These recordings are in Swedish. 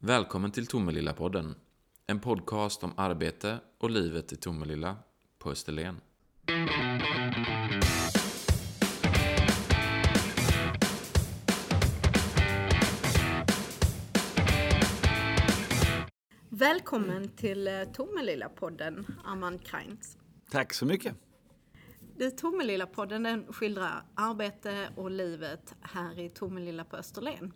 Välkommen till Tomelilla-podden. En podcast om arbete och livet i Tomelilla på Österlen. Välkommen till eh, Tomelilla-podden, Armand Kreins. Tack så mycket. Du, Tomelilla-podden den skildrar arbete och livet här i Tomelilla på Österlen.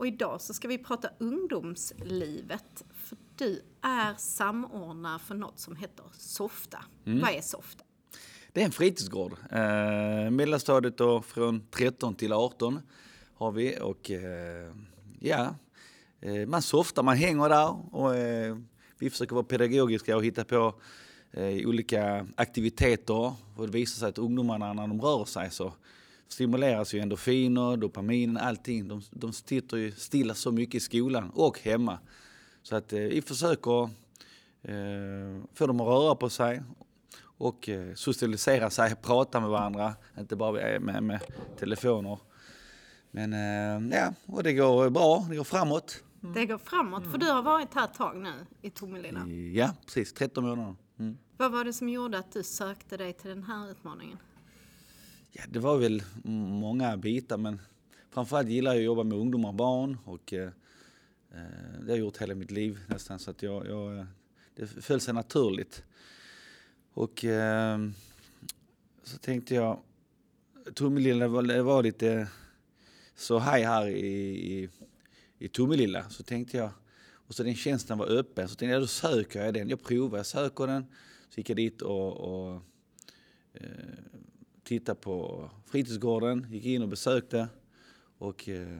Och idag så ska vi prata ungdomslivet. För du är samordnare för något som heter SOFTA. Mm. Vad är SOFTA? Det är en fritidsgård. Eh, mellanstadiet då från 13 till 18 har vi. Och eh, ja, eh, man softar, man hänger där. Och, eh, vi försöker vara pedagogiska och hitta på eh, olika aktiviteter. Och det visar sig att ungdomarna när de rör sig så stimuleras ju endorfiner, dopamin, allting. De, de sitter ju stilla så mycket i skolan och hemma. Så att eh, vi försöker eh, få dem att röra på sig och eh, socialisera sig, prata med varandra, inte bara med, med telefoner. Men eh, ja, och det går bra, det går framåt. Det går framåt, för du har varit här ett tag nu i Tomelilla. Ja, precis, 13 månader. Mm. Vad var det som gjorde att du sökte dig till den här utmaningen? Ja, det var väl många bitar, men framförallt gillar jag att jobba med ungdomar och barn och eh, eh det har jag gjort hela mitt liv nästan så att jag, jag det föll sig naturligt. Och eh, så tänkte jag, Tomelilla var, det var lite så haj här i, i, i Tomelilla så tänkte jag, och så den tjänsten var öppen så tänkte jag då söker jag den, jag provar, jag söker den. Så gick jag dit och, och eh, tittade på fritidsgården, gick in och besökte. Och, eh,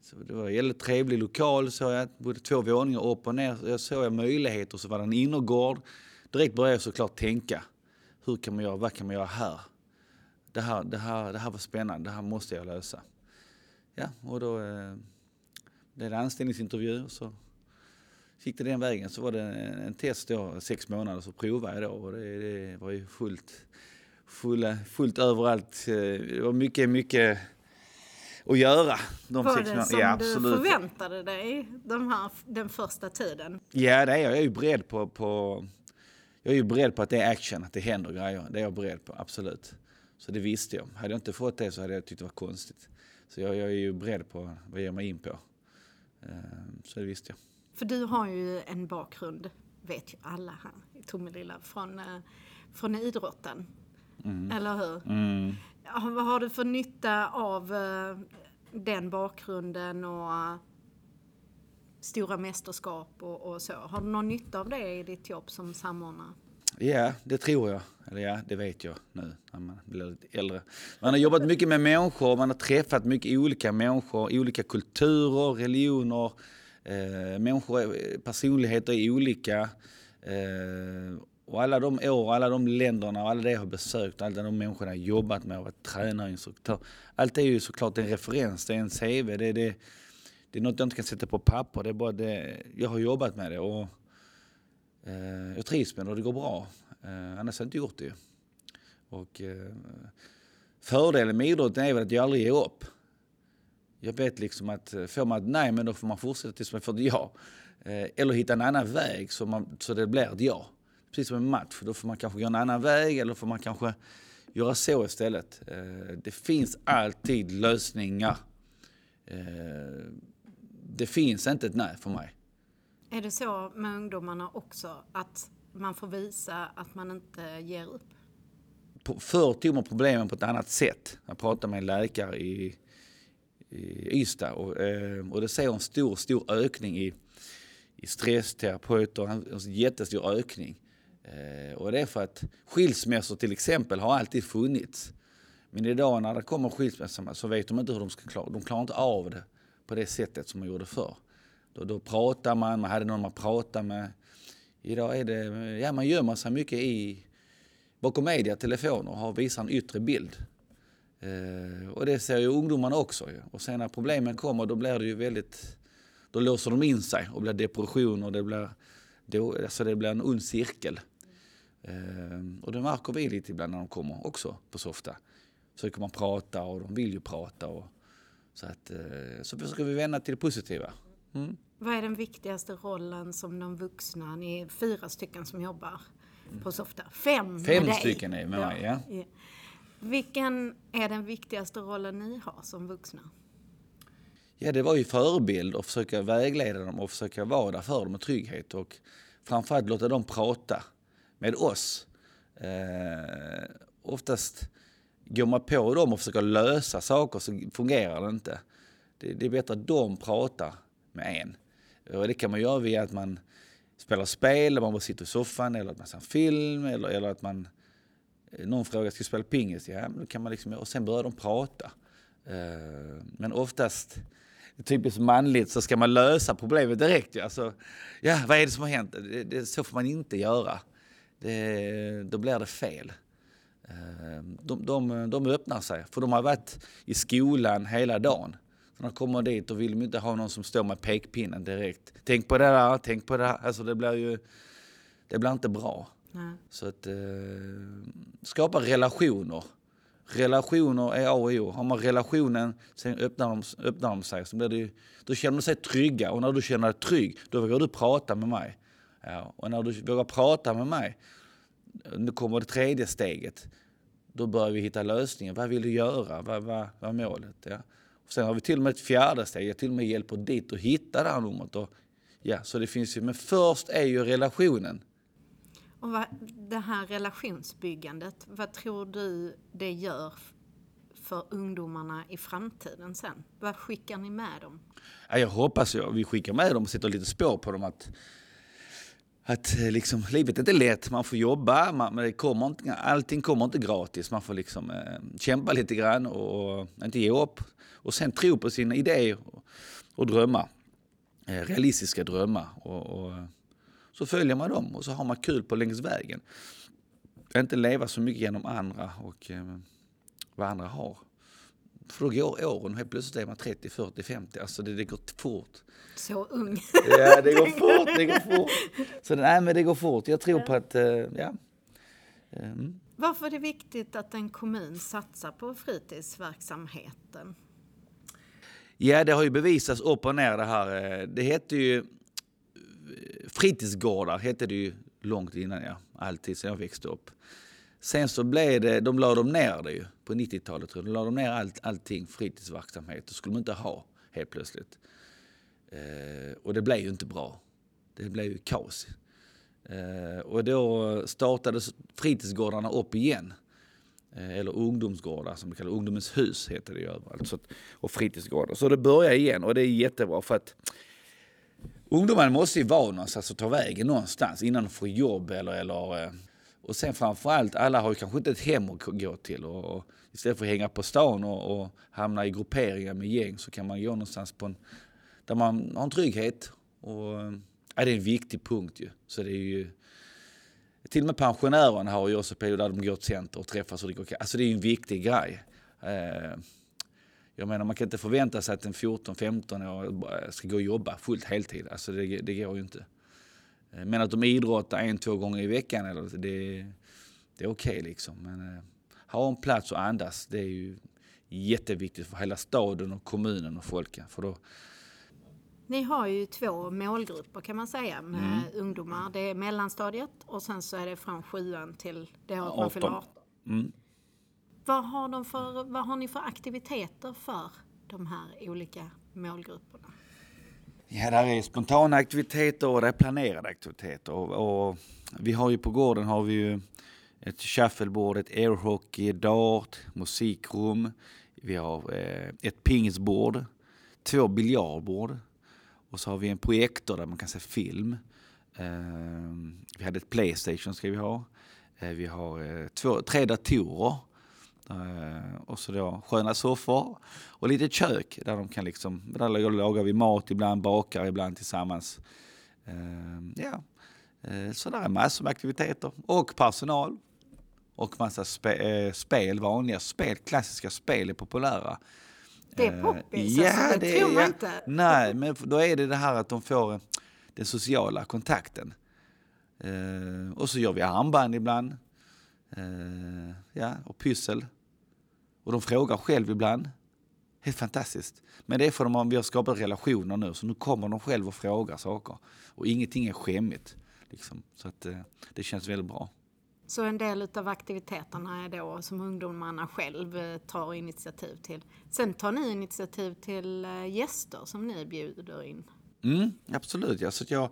så det var en väldigt trevlig lokal, såg jag bodde två våningar upp och ner. Jag såg möjligheter, så var det en innergård. Direkt började jag såklart tänka, hur kan man göra, vad kan man göra här? Det här, det här, det här var spännande, det här måste jag lösa. Ja, och då eh, blev det anställningsintervju och så gick det den vägen. Så var det en test då, sex månader, så provade jag då och det, det var ju fullt fulla, fullt överallt. Eh, det var mycket, mycket att göra. De var det som ja, du förväntade dig de här, den första tiden? Ja, det är jag. Jag är ju beredd på, på, jag är ju beredd på att det är action, att det händer grejer. Det är jag beredd på, absolut. Så det visste jag. Hade jag inte fått det så hade jag tyckt det var konstigt. Så jag, jag är ju beredd på vad jag ger mig in på. Eh, så det visste jag. För du har ju en bakgrund, vet ju alla här i Tomelilla, från, eh, från idrotten. Mm. Eller hur? Mm. Vad har du för nytta av uh, den bakgrunden och uh, stora mästerskap och, och, så? Har du någon nytta av det i ditt jobb som samordnare? Ja, det tror jag. Eller ja, det vet jag nu när man blir lite äldre. Man har jobbat mycket med människor, man har träffat mycket olika människor, olika kulturer, religioner, eh, människor, personligheter är olika. Eh, och alla de år, alla de länderna och alla det jag har besökt, alla de människorna jag jobbat med och varit tränare och instruktör. Allt är ju såklart en referens, det är en CV, det är, det, det är något jag inte kan sätta på papper. Det är bara det, jag har jobbat med det och eh, jag trivs med det och det går bra. Eh, annars hade jag inte gjort det Och eh, fördelen med idrotten är väl att jag aldrig ger upp. Jag vet liksom att eh, får man ett nej, men då får man fortsätta tills man får ett ja. Eh, eller hitta en annan väg så, man, så det blir ett ja precis som en match. Då får man kanske gå en annan väg eller får man kanske göra så istället. Eh, det finns alltid lösningar. Eh, det finns inte ett nej för mig. Är det så med ungdomarna också, att man får visa att man inte ger upp? Förr tog man problemen på ett annat sätt. Jag pratade med en läkare i, i Ystad och, eh, och det ser en stor, stor ökning i, i stressterapeuter, en jättestor ökning. Eh, och det är för att skilsmässor till exempel har alltid funnits. Men idag när det kommer skilsmässor så vet de inte hur de ska klara De klarar inte av det på det sättet som man gjorde förr. Då, då pratar man, man hade någon man pratade med. Idag är det, ja man gömmer sig mycket i bakom media, telefoner och har, visar en yttre bild. Eh, och det ser ju ungdomarna också. Ju. Och sen när problemen kommer då blir det ju väldigt, då låser de in sig och blir depression och det blir, då, alltså det blir en ond cirkel. Ehm, och det märker vi lite ibland när de kommer också på Softa. Försöker man prata och de vill ju prata. Och, så, att, eh, så försöker vi vända till det positiva. Mm. Vad är den viktigaste rollen som de vuxna, ni är fyra stycken som jobbar på Softa, fem Fem med dig. stycken är med mig, ja. Vilken är den viktigaste rollen ni har som vuxna? Ja, det var ju förebild och försöka vägleda dem och försöka vara där för dem med trygghet och framförallt låta dem prata med oss. Eh, oftast går man på dem och försöker lösa saker så fungerar det inte. Det, det är bättre att de pratar med en. Och det kan man göra via att man spelar spel, eller man bara sitter i soffan, eller att man ser en film, eller, eller att man... Eh, någon frågar, ska spela pingis? Ja, men då kan man liksom... Och sen börjar de prata. Eh, Men oftast, typiskt manligt, så ska man lösa problemet direkt. Alltså, ja, vad är det som har hänt? Det, det, så får man inte göra. Det, då blir det fel. Eh, De, de, de öppnar sig, för de har varit i skolan hela dagen. Så när de kommer dit och vill de inte ha någon som står med pekpinnen direkt. Tänk på det där, tänk på det här. Alltså det blir ju... Det blir inte bra. Nej. Så att eh, skapa relationer. Relationer är A och O. Har man relationen, sen öppnar de, öppnar de sig. Så blir det, ju- då känner de sig trygga. Och när du känner dig trygg, då vågar du prata med mig. Ja, och när du vågar prata med mig, nu kommer det tredje steget. Då börjar vi hitta lösningen. Vad vill du göra? Vad, vad, vad är målet? Ja. Och sen har vi till och med ett fjärde steg. Jag till och med hjälper dit att hitta det här numret. Och, ja, så det finns ju, men först är ju relationen. Och vad, det här relationsbyggandet, vad tror du det gör för ungdomarna i framtiden sen? Vad skickar ni med dem? Ja, jag hoppas ju, vi skickar med dem och sätter lite spår på dem att, att eh, liksom, livet är inte lätt, man får jobba, man, men det kommer inte, allting kommer inte gratis. Man får liksom eh, kämpa lite grann och, och inte ge upp. Och sen tro på sina idéer och, och drömmar. Eh, realistiska drömmar. Och, och, eh, så följer man dem och så har man kul på längs vägen. Inte leva så mycket genom andra och eh, vad andra har. För då går åren och helt plötsligt är man 30, 40, 50. Alltså det, det går fort. Så ung. Ja, det går fort, det går fort. Så nej, men det går fort. Jag tror på att, eh, ja. Mm. Varför är det viktigt att en kommun satsar på fritidsverksamheten? Ja, det har ju bevisats upp och ner det här. eh, Det hette ju eh, fritidsgårdar, hette det ju långt innan, ja. Alltid sedan jag växte upp. Sen så blev det, de la de ner det ju på 90-talet. De la de ner allt, allting fritidsverksamhet. Det skulle de inte ha helt plötsligt. Eh, och det blev ju inte bra. Det blev ju kaos. Eh, och då startades fritidsgårdarna upp igen. Eh, eller ungdomsgårdar som det kallar Ungdomens hus heter det ju överallt. Så och fritidsgårdar. Så det börjar igen och det är jättebra för att ungdomarna måste ju vara någonstans och ta vägen någonstans innan de får jobb eller, eller eh, och sen framförallt, alla har ju kanske inte ett hem att gå till. Och, och istället för att hänga på stan och, och hamna i grupperingar med gäng så kan man gå någonstans på en, där man har en trygghet. Och, ja, det är en viktig punkt ju. Så det är ju till och med pensionärerna har ju också perioder där de går till center och träffas och det går, Alltså det är ju en viktig grej. Eh, jag menar man kan inte förvänta sig att en 14-15 år ska gå och jobba fullt heltid. Alltså det, det går ju inte. Eh, Men att de idrottar en, två gånger i veckan, eller, det, det är okej liksom. Men eh, ha en plats att andas, det är ju jätteviktigt för hela staden och kommunen och folket. För då, Ni har ju två målgrupper kan man säga med ungdomar. Det är mellanstadiet och sen så är det från sjuan till det året man fyller 18. 18. mm. Vad har, de för, vad har ni för aktiviteter för de här olika målgrupperna? Ja, där är spontana aktiviteter och det är planerade aktiviteter. Och, och vi har ju på gården har vi ju ett shuffleboard, ett airhockey, dart, musikrum. Vi har eh, ett pingisbord, två biljardbord och så har vi en projektor där man kan se film. Eh, vi hade ett Playstation ska vi ha. Eh, vi har eh, två, tre datorer. Eh, och så då sköna soffor och lite kök där de kan liksom, där lagar vi mat ibland, bakar ibland tillsammans. Eh, ja, eh, så där är massor med aktiviteter och personal. Och massa spe, spel, vanliga spel, klassiska spel är populära. Det är poppis, ja, alltså, det, det tror man är- inte. Nej, men då är det det här att de får den sociala kontakten. Och så gör vi armband ibland. Eh, ja, och pyssel. Och de frågar själv ibland. Helt fantastiskt. Men det är för att vi har skapat relationer nu, så nu kommer de själva och frågar saker. Och ingenting är skämmigt. Liksom. Så att, eh, det känns väldigt bra. Så en del av aktiviteterna är då som ungdomarna själv eh, tar initiativ till. Sen tar ni initiativ till eh, gäster som ni bjuder in. Mm, absolut, ja. Så jag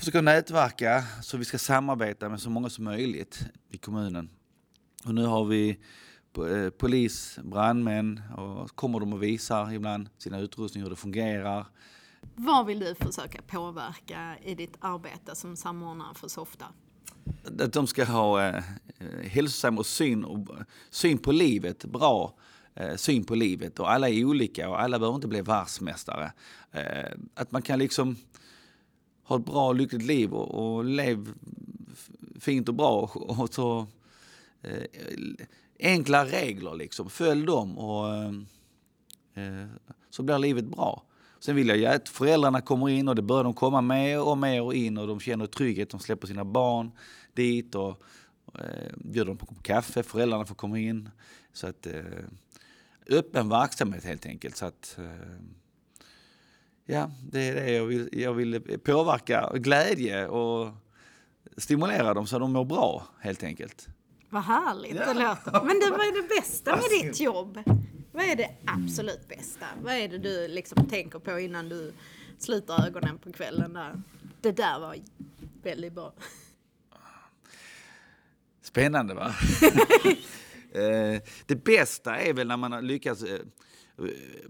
försöker nätverka så vi ska samarbeta med så många som möjligt i kommunen. Och nu har vi eh, polis, brandmän och kommer de och visar ibland sina utrustningar hur det fungerar. Vad vill du försöka påverka i ditt arbete som samordnare för Softa? Att de ska ha eh, hälsosam och syn, och syn på livet, bra eh, syn på livet. Och alla är olika och alla behöver inte bli världsmästare. Eh, att man kan liksom ha ett bra och lyckligt liv och, och lev fint och bra. Och, så, eh, enkla regler liksom, följ dem och eh, eh, så blir livet bra. Sen vill jag att föräldrarna kommer in och det börjar de komma mer och mer och in och de känner trygghet. De släpper sina barn dit och eh, bjuder dem på kaffe. Föräldrarna får komma in. Så att, eh, öppen verksamhet helt enkelt. Så att, eh, ja, det är det jag vill, jag vill påverka. Glädje och stimulera dem så de mår bra helt enkelt. Vad härligt ja. det låter. Men du, vad är det bästa med ditt jobb? Vad är det absolut bästa? Vad är det du liksom tänker på innan du sluter ögonen på kvällen? Där? Det där var väldigt bra. Spännande va? Eh, det bästa är väl när man har lyckats eh,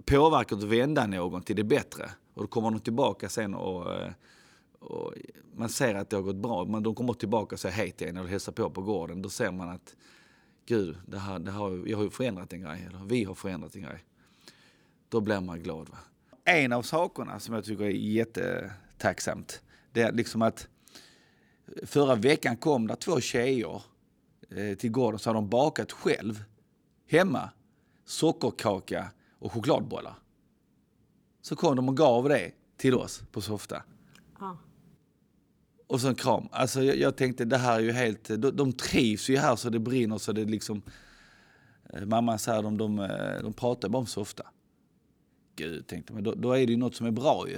påverka och vända någon till det bättre. Och då kommer de tillbaka sen och, eh, och man ser att det har gått bra. Men de kommer tillbaka och säger hej till en eller hälsar på på gården. Då ser man att gud, det här, det här, jag har ju förändrat en grej. Eller vi har förändrat en grej. Då blir man glad. Va? En av sakerna som jag tycker är jättetacksamt. Det är liksom att förra veckan kom det två tjejer eh, till gården så har de bakat själv hemma sockerkaka och chokladbollar. Så kom de och gav det till oss på Softa. Ja. Och så en kram. Alltså jag, jag, tänkte det här är ju helt, de, de trivs ju här så det brinner så det liksom eh, Mamma säger de, de, eh, de pratar bara om Softa. Gud, tänkte men då, då, är det ju något som är bra ju.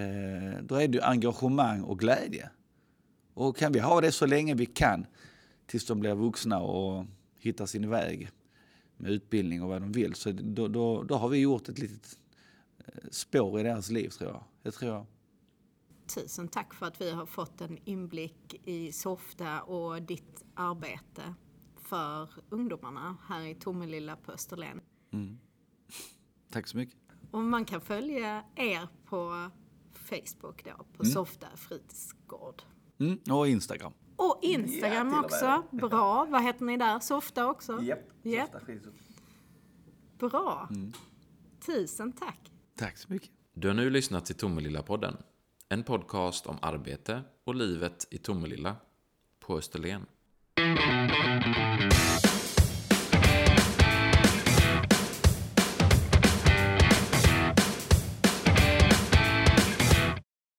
Eh, då är det ju engagemang och glädje. Och kan vi ha det så länge vi kan tills de blir vuxna och hittar sin väg med utbildning och vad de vill. Så då, då, då har vi gjort ett litet spår i deras liv tror jag. Det tror jag. Tusen tack för att vi har fått en inblick i Softa och ditt arbete för ungdomarna här i Tomelilla på Österlen. Mm. Tack så mycket. Och man kan följa er på Facebook då, på mm. Softa fritidsgård. Mm, och Instagram. Och Instagram ja, också. Bra. Vad heter ni där? Softa också? Japp. Yep. Bra. Mm. Tusen tack. Tack så mycket. Du har nu lyssnat till Tomelilla-podden. En podcast om arbete och livet i Tomelilla på Österlen.